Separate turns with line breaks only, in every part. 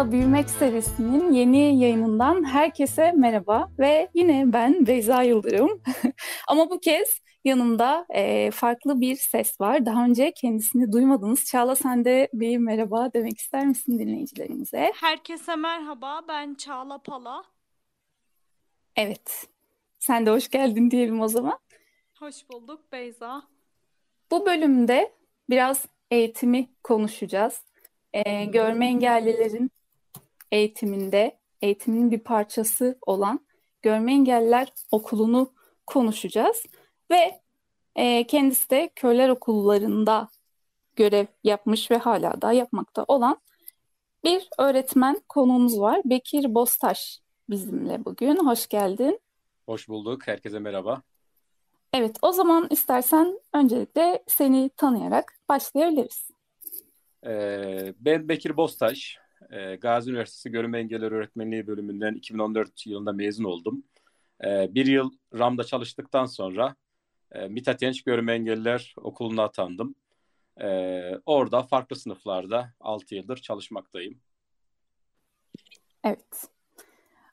Çocuğumla Büyümek serisinin yeni yayınından herkese merhaba ve yine ben Beyza Yıldırım. Ama bu kez yanımda e, farklı bir ses var. Daha önce kendisini duymadınız. Çağla sen de bir merhaba demek ister misin dinleyicilerimize?
Herkese merhaba, ben Çağla Pala.
Evet, sen de hoş geldin diyelim o zaman.
Hoş bulduk Beyza.
Bu bölümde biraz eğitimi konuşacağız e, görme engellilerin eğitiminde, eğitimin bir parçası olan Görme Engelliler Okulu'nu konuşacağız. Ve e, kendisi de köyler okullarında görev yapmış ve hala da yapmakta olan bir öğretmen konuğumuz var. Bekir Bostaş bizimle bugün. Hoş geldin.
Hoş bulduk. Herkese merhaba.
Evet, o zaman istersen öncelikle seni tanıyarak başlayabiliriz.
Ee, ben Bekir Bostaş. Ee, Gazi Üniversitesi Görme Engelleri Öğretmenliği bölümünden 2014 yılında mezun oldum. Ee, bir yıl RAM'da çalıştıktan sonra e, Mithat Genç Görme Engelliler Okulu'na atandım. orada farklı sınıflarda 6 yıldır çalışmaktayım.
Evet.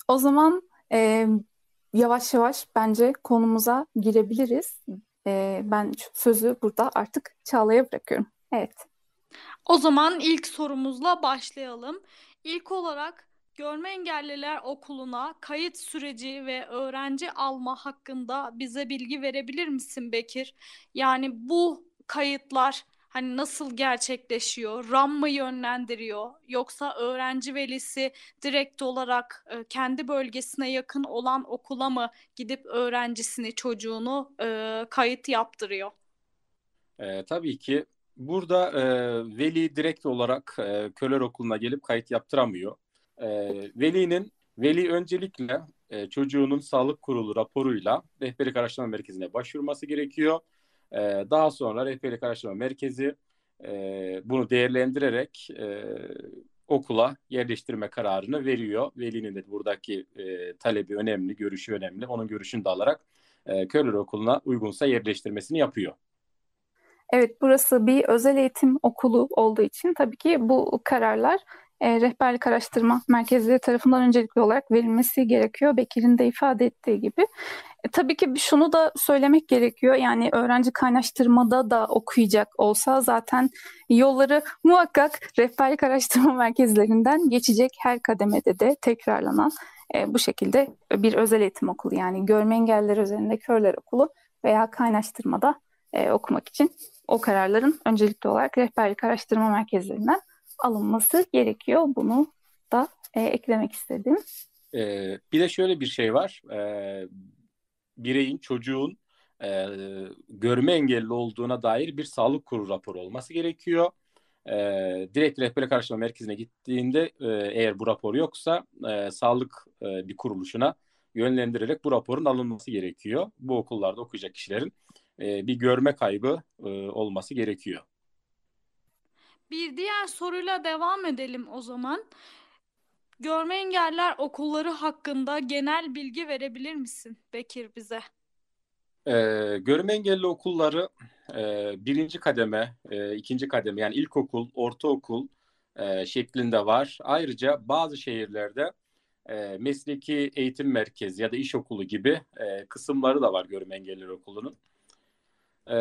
O zaman e, yavaş yavaş bence konumuza girebiliriz. E, ben sözü burada artık Çağla'ya bırakıyorum. Evet.
O zaman ilk sorumuzla başlayalım. İlk olarak Görme Engelliler Okulu'na kayıt süreci ve öğrenci alma hakkında bize bilgi verebilir misin Bekir? Yani bu kayıtlar hani nasıl gerçekleşiyor? RAM mı yönlendiriyor? Yoksa öğrenci velisi direkt olarak e, kendi bölgesine yakın olan okula mı gidip öğrencisini, çocuğunu e, kayıt yaptırıyor?
E, tabii ki Burada e, veli direkt olarak e, köler okuluna gelip kayıt yaptıramıyor. E, velinin veli öncelikle e, çocuğunun sağlık kurulu raporuyla rehberlik araştırma merkezine başvurması gerekiyor. E, daha sonra rehberlik araştırma merkezi e, bunu değerlendirerek e, okula yerleştirme kararını veriyor. Velinin de buradaki e, talebi önemli, görüşü önemli. Onun görüşünü de alarak e, köler okuluna uygunsa yerleştirmesini yapıyor.
Evet, burası bir özel eğitim okulu olduğu için tabii ki bu kararlar e, rehberlik araştırma merkezleri tarafından öncelikli olarak verilmesi gerekiyor. Bekir'in de ifade ettiği gibi. E, tabii ki şunu da söylemek gerekiyor. Yani öğrenci kaynaştırmada da okuyacak olsa zaten yolları muhakkak rehberlik araştırma merkezlerinden geçecek her kademede de tekrarlanan e, bu şekilde bir özel eğitim okulu yani görme engelliler üzerinde körler okulu veya kaynaştırmada e, okumak için o kararların öncelikli olarak rehberlik araştırma merkezlerinden alınması gerekiyor. Bunu da e, eklemek istedim.
Ee, bir de şöyle bir şey var. Ee, bireyin, çocuğun e, görme engelli olduğuna dair bir sağlık kurulu raporu olması gerekiyor. Ee, direkt rehberlik araştırma merkezine gittiğinde e, eğer bu rapor yoksa e, sağlık e, bir kuruluşuna yönlendirerek bu raporun alınması gerekiyor. Bu okullarda okuyacak kişilerin e, bir görme kaybı e, olması gerekiyor.
Bir diğer soruyla devam edelim o zaman. Görme engeller okulları hakkında genel bilgi verebilir misin Bekir bize?
Ee, görme engelli okulları e, birinci kademe, e, ikinci kademe yani ilkokul, ortaokul e, şeklinde var. Ayrıca bazı şehirlerde e, mesleki eğitim merkezi ya da iş okulu gibi e, kısımları da var görme engelliler okulunun. E,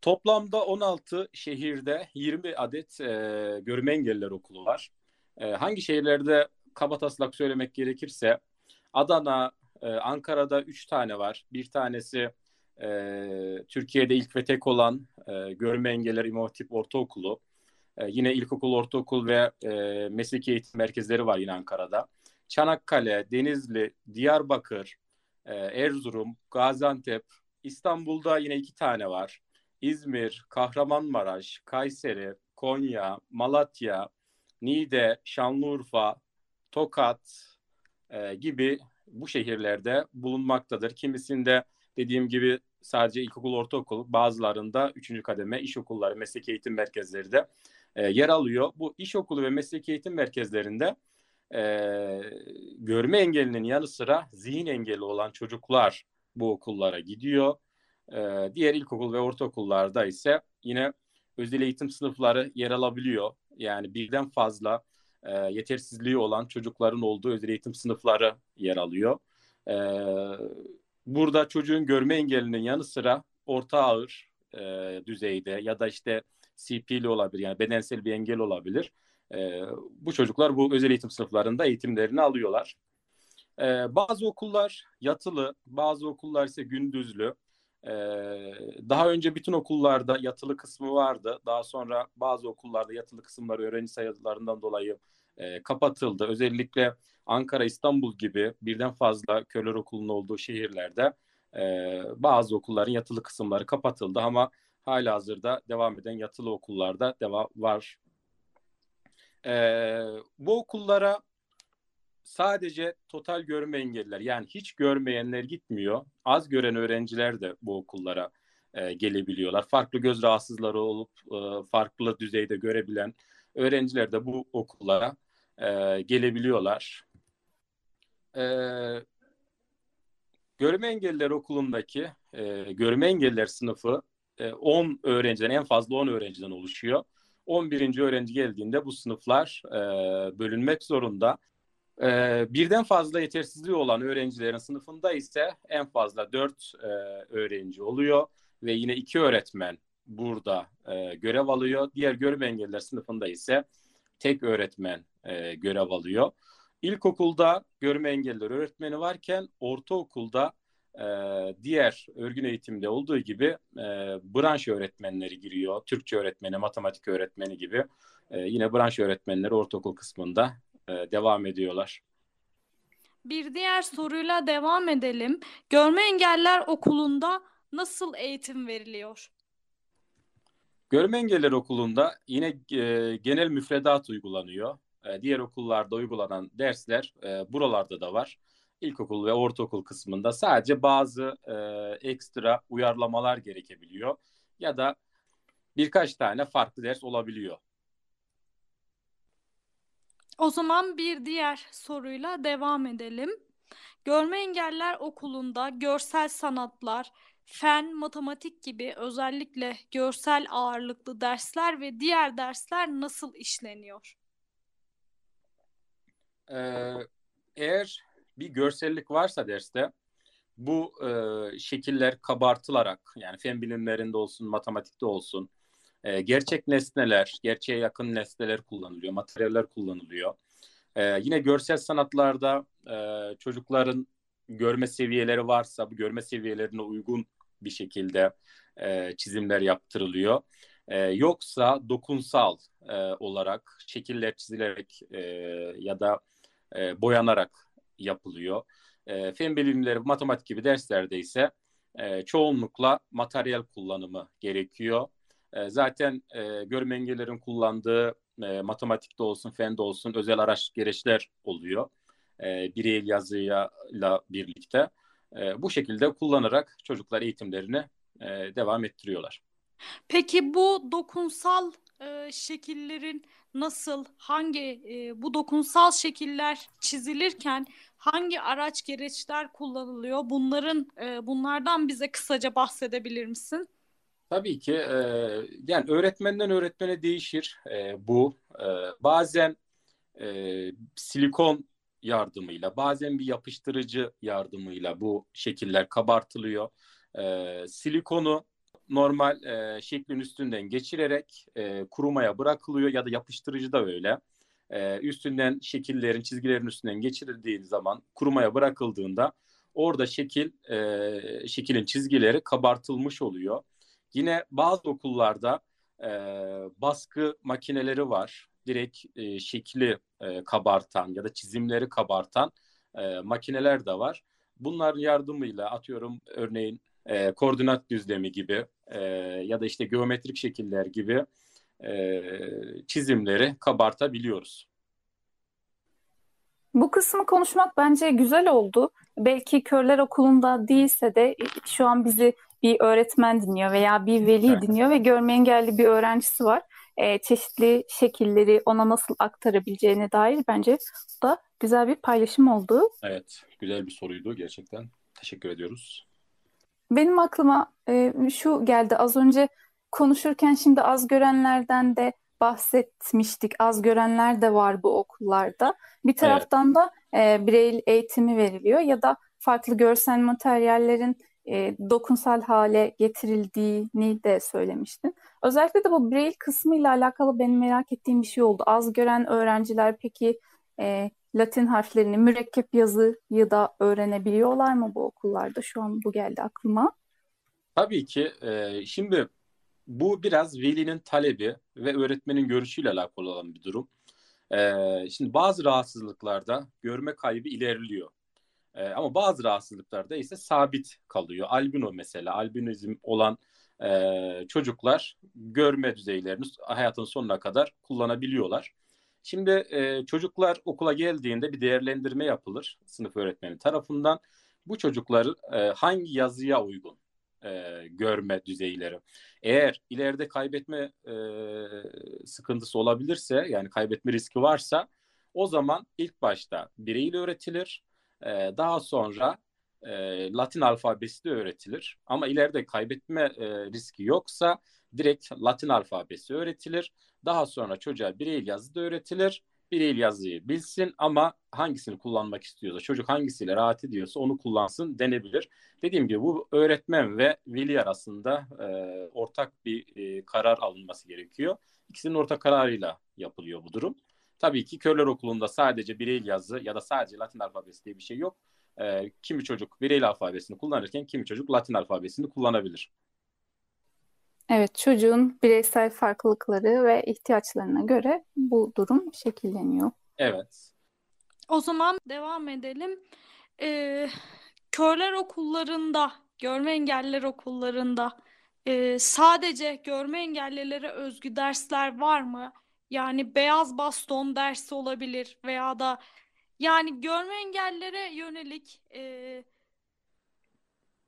toplamda 16 şehirde 20 adet e, görme engelliler okulu var. E, hangi şehirlerde kaba taslak söylemek gerekirse Adana, e, Ankara'da 3 tane var. Bir tanesi e, Türkiye'de ilk ve tek olan e, görme engelliler İmam Hatip Ortaokulu. E, yine ilkokul, ortaokul ve e, mesleki eğitim merkezleri var yine Ankara'da. Çanakkale, Denizli, Diyarbakır, e, Erzurum, Gaziantep, İstanbul'da yine iki tane var. İzmir, Kahramanmaraş, Kayseri, Konya, Malatya, Niğde, Şanlıurfa, Tokat e, gibi bu şehirlerde bulunmaktadır. Kimisinde dediğim gibi sadece ilkokul, ortaokul, bazılarında üçüncü kademe iş okulları, meslek eğitim merkezleri de e, yer alıyor. Bu iş okulu ve meslek eğitim merkezlerinde e, görme engelinin yanı sıra zihin engeli olan çocuklar bu okullara gidiyor. E, diğer ilkokul ve ortaokullarda ise yine özel eğitim sınıfları yer alabiliyor. Yani birden fazla e, yetersizliği olan çocukların olduğu özel eğitim sınıfları yer alıyor. E, burada çocuğun görme engelinin yanı sıra orta ağır e, düzeyde ya da işte CP'li olabilir yani bedensel bir engel olabilir. E, bu çocuklar bu özel eğitim sınıflarında eğitimlerini alıyorlar. E, bazı okullar yatılı, bazı okullar ise gündüzlü. E, daha önce bütün okullarda yatılı kısmı vardı. Daha sonra bazı okullarda yatılı kısımları öğrenci sayılarından dolayı e, kapatıldı. Özellikle Ankara, İstanbul gibi birden fazla körler okulunun olduğu şehirlerde e, bazı okulların yatılı kısımları kapatıldı ama hala hazırda devam eden yatılı okullarda devam var. E, bu okullara sadece total görme engelliler yani hiç görmeyenler gitmiyor. Az gören öğrenciler de bu okullara e, gelebiliyorlar. Farklı göz rahatsızları olup e, farklı düzeyde görebilen öğrenciler de bu okullara e, gelebiliyorlar. E, görme engelliler okulundaki e, görme engelliler sınıfı e, 10 öğrenciden en fazla 10 öğrenciden oluşuyor. 11. öğrenci geldiğinde bu sınıflar e, bölünmek zorunda. E, birden fazla yetersizliği olan öğrencilerin sınıfında ise en fazla 4 e, öğrenci oluyor ve yine iki öğretmen burada e, görev alıyor. Diğer görme engelliler sınıfında ise tek öğretmen e, görev alıyor. İlkokulda görme engelliler öğretmeni varken ortaokulda e, diğer örgün eğitimde olduğu gibi e, branş öğretmenleri giriyor. Türkçe öğretmeni, matematik öğretmeni gibi e, yine branş öğretmenleri ortaokul kısmında devam ediyorlar.
Bir diğer soruyla devam edelim. Görme engeller okulunda nasıl eğitim veriliyor?
Görme engeller okulunda yine e, genel müfredat uygulanıyor. E, diğer okullarda uygulanan dersler e, buralarda da var. İlkokul ve ortaokul kısmında sadece bazı e, ekstra uyarlamalar gerekebiliyor ya da birkaç tane farklı ders olabiliyor.
O zaman bir diğer soruyla devam edelim. Görme engeller okulunda görsel sanatlar, fen, matematik gibi özellikle görsel ağırlıklı dersler ve diğer dersler nasıl işleniyor?
Ee, eğer bir görsellik varsa derste bu e, şekiller kabartılarak yani fen bilimlerinde olsun, matematikte olsun e, gerçek nesneler, gerçeğe yakın nesneler kullanılıyor, materyaller kullanılıyor. E, yine görsel sanatlarda e, çocukların görme seviyeleri varsa bu görme seviyelerine uygun bir şekilde e, çizimler yaptırılıyor. E, yoksa dokunsal e, olarak şekiller çizilerek e, ya da e, boyanarak yapılıyor. E, fen bilimleri, matematik gibi derslerde ise e, çoğunlukla materyal kullanımı gerekiyor. Zaten e, görme engellerin kullandığı e, matematikte olsun, fende olsun özel araç gereçler oluyor. E, bir el yazıyla birlikte. E, bu şekilde kullanarak çocuklar eğitimlerini e, devam ettiriyorlar.
Peki bu dokunsal e, şekillerin nasıl, hangi e, bu dokunsal şekiller çizilirken hangi araç gereçler kullanılıyor? Bunların e, bunlardan bize kısaca bahsedebilir misin?
Tabii ki. E, yani öğretmenden öğretmene değişir e, bu. E, bazen e, silikon yardımıyla, bazen bir yapıştırıcı yardımıyla bu şekiller kabartılıyor. E, silikonu normal e, şeklin üstünden geçirerek e, kurumaya bırakılıyor ya da yapıştırıcı da öyle. E, üstünden şekillerin, çizgilerin üstünden geçirildiği zaman kurumaya bırakıldığında orada şekil, e, şekilin çizgileri kabartılmış oluyor. Yine bazı okullarda e, baskı makineleri var. Direkt e, şekli e, kabartan ya da çizimleri kabartan e, makineler de var. Bunların yardımıyla atıyorum örneğin e, koordinat düzlemi gibi e, ya da işte geometrik şekiller gibi e, çizimleri kabartabiliyoruz.
Bu kısmı konuşmak bence güzel oldu. Belki Körler Okulu'nda değilse de şu an bizi bir öğretmen dinliyor veya bir veli
Evet.
dinliyor ve görme engelli bir öğrencisi var. Ee, çeşitli şekilleri ona nasıl aktarabileceğine dair bence bu da güzel bir paylaşım oldu.
Evet, güzel bir soruydu gerçekten. Teşekkür ediyoruz.
Benim aklıma e, şu geldi az önce konuşurken şimdi az görenlerden de bahsetmiştik. Az görenler de var bu okullarda. Bir taraftan da e, Braille eğitimi veriliyor ya da farklı görsel materyallerin e, dokunsal hale getirildiğini de söylemiştin. Özellikle de bu Braille kısmıyla alakalı benim merak ettiğim bir şey oldu. Az gören öğrenciler peki e, Latin harflerini, mürekkep yazıyı da öğrenebiliyorlar mı bu okullarda? Şu an bu geldi aklıma.
Tabii ki. e, şimdi bu biraz velinin talebi ve öğretmenin görüşüyle alakalı olan bir durum. E, şimdi bazı rahatsızlıklarda görme kaybı ilerliyor. E, ama bazı rahatsızlıklarda ise sabit kalıyor. Albino mesela, albinizm olan e, çocuklar görme düzeylerini hayatın sonuna kadar kullanabiliyorlar. Şimdi e, çocuklar okula geldiğinde bir değerlendirme yapılır sınıf öğretmeni tarafından. Bu çocukların e, hangi yazıya uygun e, görme düzeyleri. Eğer ileride kaybetme e, sıkıntısı olabilirse yani kaybetme riski varsa o zaman ilk başta bireyle öğretilir. E, daha sonra e, Latin alfabesi de öğretilir. Ama ileride kaybetme e, riski yoksa direkt Latin alfabesi öğretilir. Daha sonra çocuğa bireyil yazı da öğretilir. Bireyil yazıyı bilsin ama hangisini kullanmak istiyorsa, çocuk hangisiyle rahat ediyorsa onu kullansın denebilir. Dediğim gibi bu öğretmen ve veli arasında e, ortak bir e, karar alınması gerekiyor. İkisinin ortak kararıyla yapılıyor bu durum. Tabii ki Körler Okulu'nda sadece bireyil yazı ya da sadece Latin alfabesi diye bir şey yok. E, kimi çocuk bireyil alfabesini kullanırken kimi çocuk Latin alfabesini kullanabilir.
Evet, çocuğun bireysel farklılıkları ve ihtiyaçlarına göre bu durum şekilleniyor.
Evet.
O zaman devam edelim. Ee, körler okullarında, görme engelliler okullarında e, sadece görme engellilere özgü dersler var mı? Yani beyaz baston dersi olabilir veya da yani görme engellilere yönelik e,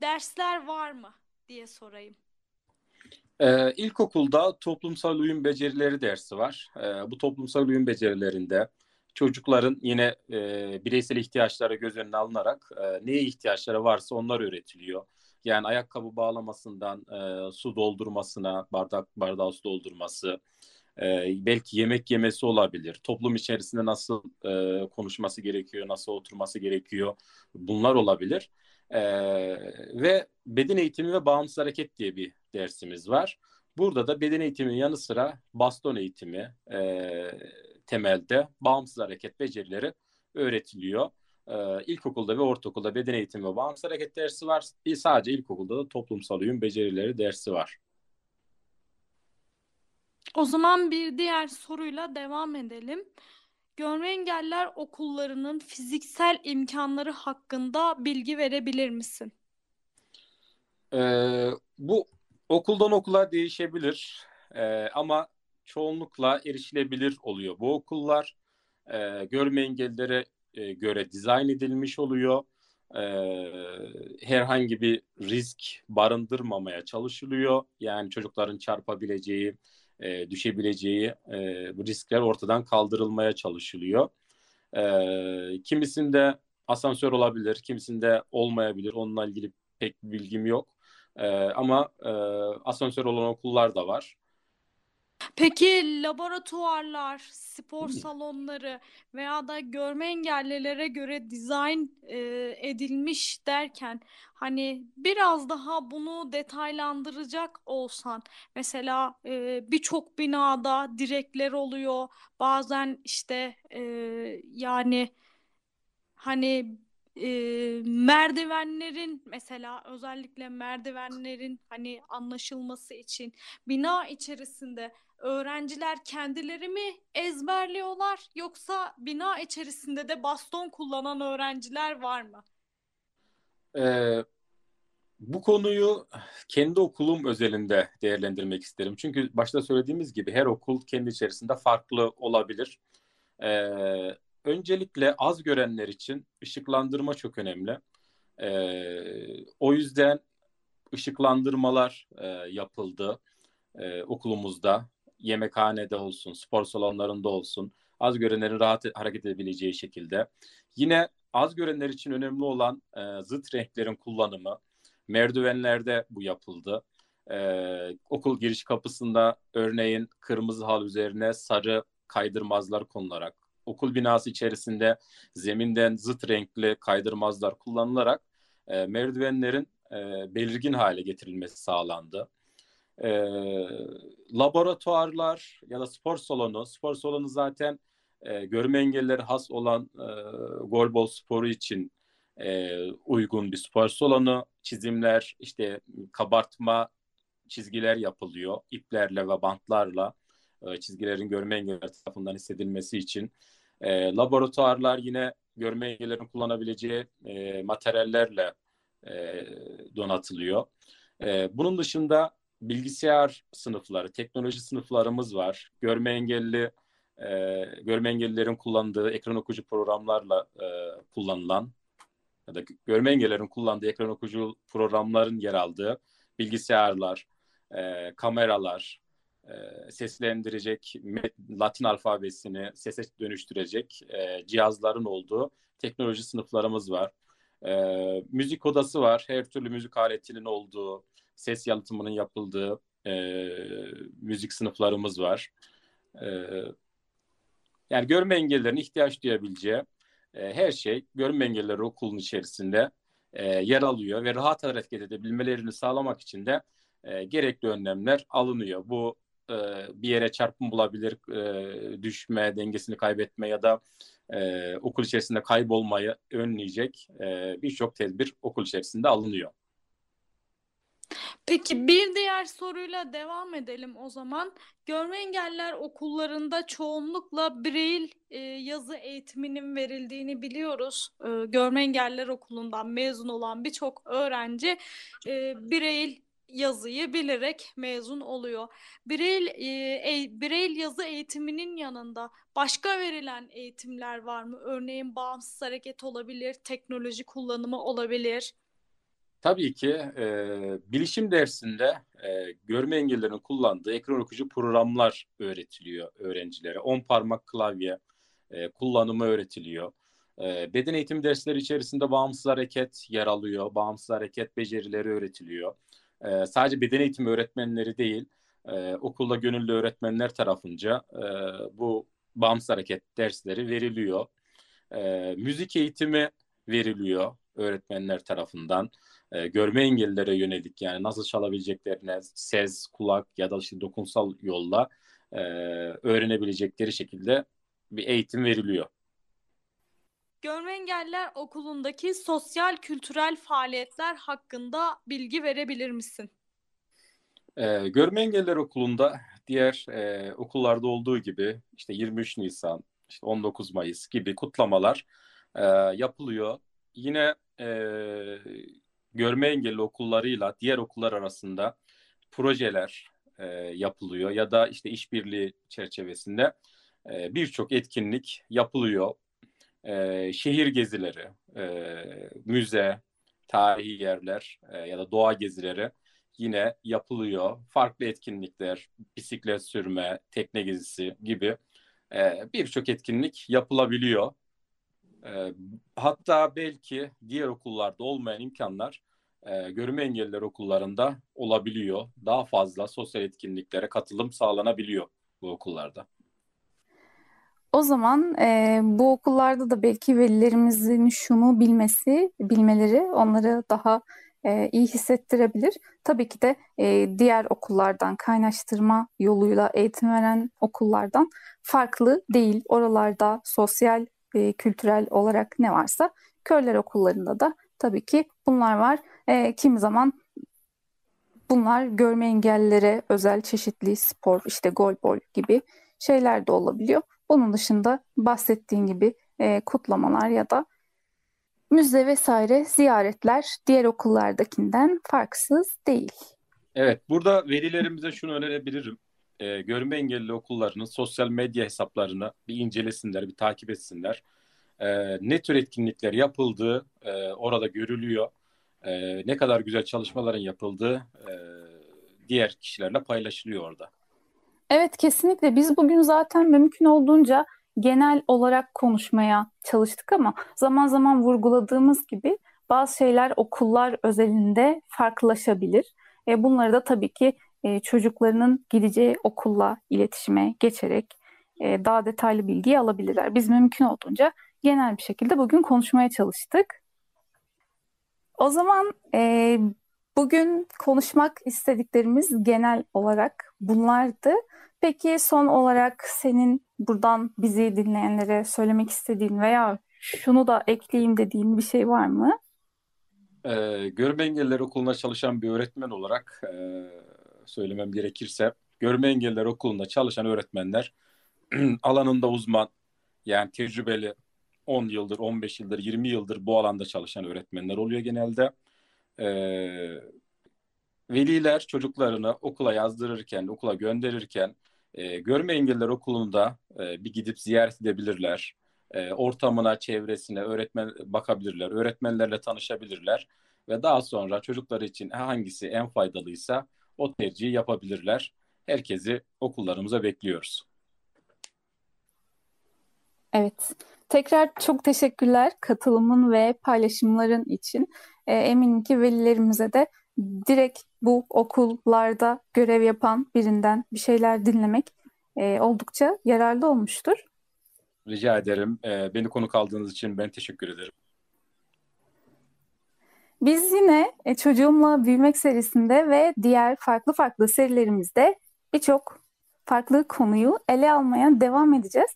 dersler var mı diye sorayım.
Ee, ilkokulda toplumsal uyum becerileri dersi var. Ee, bu toplumsal uyum becerilerinde çocukların yine e, bireysel ihtiyaçları göz önüne alınarak e, neye ihtiyaçları varsa onlar öğretiliyor. Yani ayakkabı bağlamasından e, su doldurmasına, bardak bardağı su doldurması, e, belki yemek yemesi olabilir. Toplum içerisinde nasıl e, konuşması gerekiyor, nasıl oturması gerekiyor bunlar olabilir. E, ve beden eğitimi ve bağımsız hareket diye bir dersimiz var. Burada da beden eğitiminin yanı sıra baston eğitimi e, temelde bağımsız hareket becerileri öğretiliyor. E, ilkokulda ve ortaokulda beden eğitimi ve bağımsız hareket dersi var. Sadece ilkokulda da toplumsal uyum becerileri dersi var.
O zaman bir diğer soruyla devam edelim. Görme engelliler okullarının fiziksel imkanları hakkında bilgi verebilir misin?
Ee, bu okuldan okula değişebilir Ee, ama çoğunlukla erişilebilir oluyor. Bu okullar e, görme engellilere e, göre dizayn edilmiş oluyor. Ee, herhangi bir risk barındırmamaya çalışılıyor. Yani çocukların çarpabileceği, e, düşebileceği e, riskler ortadan kaldırılmaya çalışılıyor. E, kimisinde asansör olabilir, kimisinde olmayabilir. Onunla ilgili pek bilgim yok. E, ama e, asansör olan okullar da var.
Peki laboratuvarlar, spor
Hmm.
salonları veya da görme engellilere göre dizayn e, edilmiş derken hani biraz daha bunu detaylandıracak olsan mesela e, birçok binada direkler oluyor bazen işte e, yani hani e, merdivenlerin mesela özellikle merdivenlerin hani anlaşılması için bina içerisinde öğrenciler kendileri mi ezberliyorlar yoksa bina içerisinde de baston kullanan öğrenciler var mı?
Ee, bu konuyu kendi okulum özelinde değerlendirmek isterim. Çünkü başta söylediğimiz gibi her okul kendi içerisinde farklı olabilir. Ee, öncelikle az görenler için ışıklandırma çok önemli. E, o yüzden ışıklandırmalar e, yapıldı e, okulumuzda. Yemekhanede olsun, spor salonlarında olsun. Az görenlerin rahat hareket edebileceği şekilde. Yine az görenler için önemli olan e, zıt renklerin kullanımı. Merdivenlerde bu yapıldı. Ee, okul giriş kapısında örneğin kırmızı hal üzerine sarı kaydırmazlar konularak, okul binası içerisinde zeminden zıt renkli kaydırmazlar kullanılarak e, merdivenlerin e, belirgin hale getirilmesi sağlandı. E, laboratuvarlar ya da spor salonu, spor salonu zaten e, görme engelleri has olan e, golbol sporu için e, uygun bir spor salonu. Çizimler, işte kabartma çizgiler yapılıyor iplerle ve bantlarla e, çizgilerin görme engelleri tarafından hissedilmesi için. E, laboratuvarlar yine görme engellerin kullanabileceği e, materyallerle e, donatılıyor. E, bunun dışında bilgisayar sınıfları, teknoloji sınıflarımız var. Görme engelli e, görme engellilerin kullandığı ekran okuyucu programlarla e, kullanılan ya da görme engellerin kullandığı ekran okuyucu programların yer aldığı bilgisayarlar, e, kameralar, e, seslendirecek Latin alfabesini sese dönüştürecek e, cihazların olduğu teknoloji sınıflarımız var. E, müzik odası var. Her türlü müzik aletinin olduğu, ses yalıtımının yapıldığı e, müzik sınıflarımız var. E, yani görme engellilerin ihtiyaç duyabileceği e, her şey görme engellileri okulun içerisinde e, yer alıyor ve rahat hareket edebilmelerini sağlamak için de e, gerekli önlemler alınıyor. Bu e, bir yere çarpım bulabilir, e, düşme, dengesini kaybetme ya da e, okul içerisinde kaybolmayı önleyecek e, birçok tedbir okul içerisinde alınıyor.
Peki bir diğer soruyla devam edelim o zaman. Görme engeller okullarında çoğunlukla Braille e, yazı eğitiminin verildiğini biliyoruz. E, Görme engeller okulundan mezun olan birçok öğrenci e, Braille yazıyı bilerek mezun oluyor. Braille, e, Braille yazı eğitiminin yanında başka verilen eğitimler var mı? Örneğin bağımsız hareket olabilir, teknoloji kullanımı olabilir.
Tabii ki e, bilişim dersinde e, görme engellerinin kullandığı ekran okuyucu programlar öğretiliyor öğrencilere. On parmak klavye e, kullanımı öğretiliyor. E, beden eğitimi dersleri içerisinde bağımsız hareket yer alıyor. Bağımsız hareket becerileri öğretiliyor. E, sadece beden eğitimi öğretmenleri değil, e, okulda gönüllü öğretmenler tarafınca e, bu bağımsız hareket dersleri veriliyor. E, müzik eğitimi veriliyor öğretmenler tarafından. E, görme engellilere yönelik yani nasıl çalabileceklerine ses, kulak ya da işte dokunsal yolla e, öğrenebilecekleri şekilde bir eğitim veriliyor.
Görme Engelliler Okulu'ndaki sosyal kültürel faaliyetler hakkında bilgi verebilir misin?
Ee, Görme Engelliler Okulu'nda diğer e, okullarda olduğu gibi işte 23 Nisan, işte 19 Mayıs gibi kutlamalar e, yapılıyor. Yine e, görme engelli okullarıyla diğer okullar arasında projeler e, yapılıyor ya da işte işbirliği çerçevesinde e, birçok etkinlik yapılıyor e, şehir gezileri, e, müze, tarihi yerler e, ya da doğa gezileri yine yapılıyor. Farklı etkinlikler, bisiklet sürme, tekne gezisi gibi e, birçok etkinlik yapılabiliyor. E, hatta belki diğer okullarda olmayan imkanlar e, görme engelliler okullarında olabiliyor. Daha fazla sosyal etkinliklere katılım sağlanabiliyor bu okullarda.
O zaman e, bu okullarda da belki velilerimizin şunu bilmesi, bilmeleri onları daha e, iyi hissettirebilir. Tabii ki de e, diğer okullardan kaynaştırma yoluyla eğitim veren okullardan farklı değil. Oralarda sosyal, e, kültürel olarak ne varsa körler okullarında da tabii ki bunlar var. E, kimi zaman bunlar görme engellilere özel çeşitli spor, işte golbol gibi şeyler de olabiliyor. Bunun dışında bahsettiğin gibi e, kutlamalar ya da müze vesaire ziyaretler diğer okullardakinden farksız değil.
Evet, burada velilerimize şunu önerebilirim. e, görme engelli okullarının sosyal medya hesaplarını bir incelesinler, bir takip etsinler. E, ne tür etkinlikler yapıldığı e, orada görülüyor. E, ne kadar güzel çalışmaların yapıldığı e, diğer kişilerle paylaşılıyor orada.
Evet kesinlikle biz bugün zaten mümkün olduğunca genel olarak konuşmaya çalıştık ama zaman zaman vurguladığımız gibi bazı şeyler okullar özelinde farklılaşabilir. E, bunları da tabii ki e, çocuklarının gideceği okulla iletişime geçerek e, daha detaylı bilgi alabilirler. Biz mümkün olduğunca genel bir şekilde bugün konuşmaya çalıştık. O zaman e, bugün konuşmak istediklerimiz genel olarak bunlardı. Peki son olarak senin buradan bizi dinleyenlere söylemek istediğin veya şunu da ekleyeyim dediğin bir şey var mı?
Ee, görme engelliler okulunda çalışan bir öğretmen olarak e, söylemem gerekirse görme engelliler okulunda çalışan öğretmenler alanında uzman yani tecrübeli 10 yıldır, 15 yıldır, 20 yıldır bu alanda çalışan öğretmenler oluyor genelde. Ee, veliler çocuklarını okula yazdırırken, okula gönderirken e, görme engelliler okulunda e, bir gidip ziyaret edebilirler. E, ortamına, çevresine öğretmen bakabilirler, öğretmenlerle tanışabilirler ve daha sonra çocukları için hangisi en faydalıysa o tercihi yapabilirler. Herkesi okullarımıza bekliyoruz.
Evet. Tekrar çok teşekkürler katılımın ve paylaşımların için. E, eminim ki velilerimize de direkt bu okullarda görev yapan birinden bir şeyler dinlemek e, oldukça yararlı olmuştur.
Rica ederim. E, beni konuk aldığınız için ben teşekkür ederim.
Biz yine e, Çocuğumla Büyümek serisinde ve diğer farklı farklı serilerimizde birçok farklı konuyu ele almaya devam edeceğiz.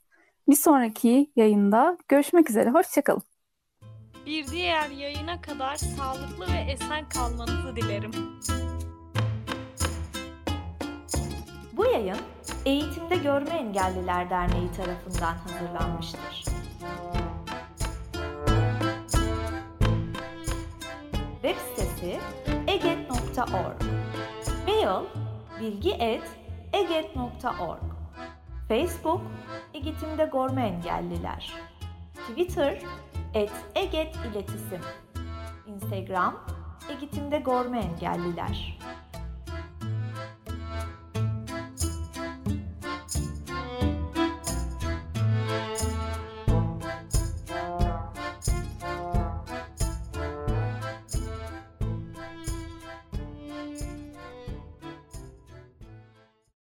Bir sonraki yayında görüşmek üzere. Hoşçakalın.
Bir diğer yayına kadar sağlıklı ve esen kalmanızı dilerim.
Bu yayın Eğitimde Görme Engelliler Derneği tarafından hazırlanmıştır. Web sitesi eget.org Mail bilgi.eget.org Facebook Eğitimde Görme Engelliler. Twitter et Eget İletisim Instagram Eğitimde Görme Engelliler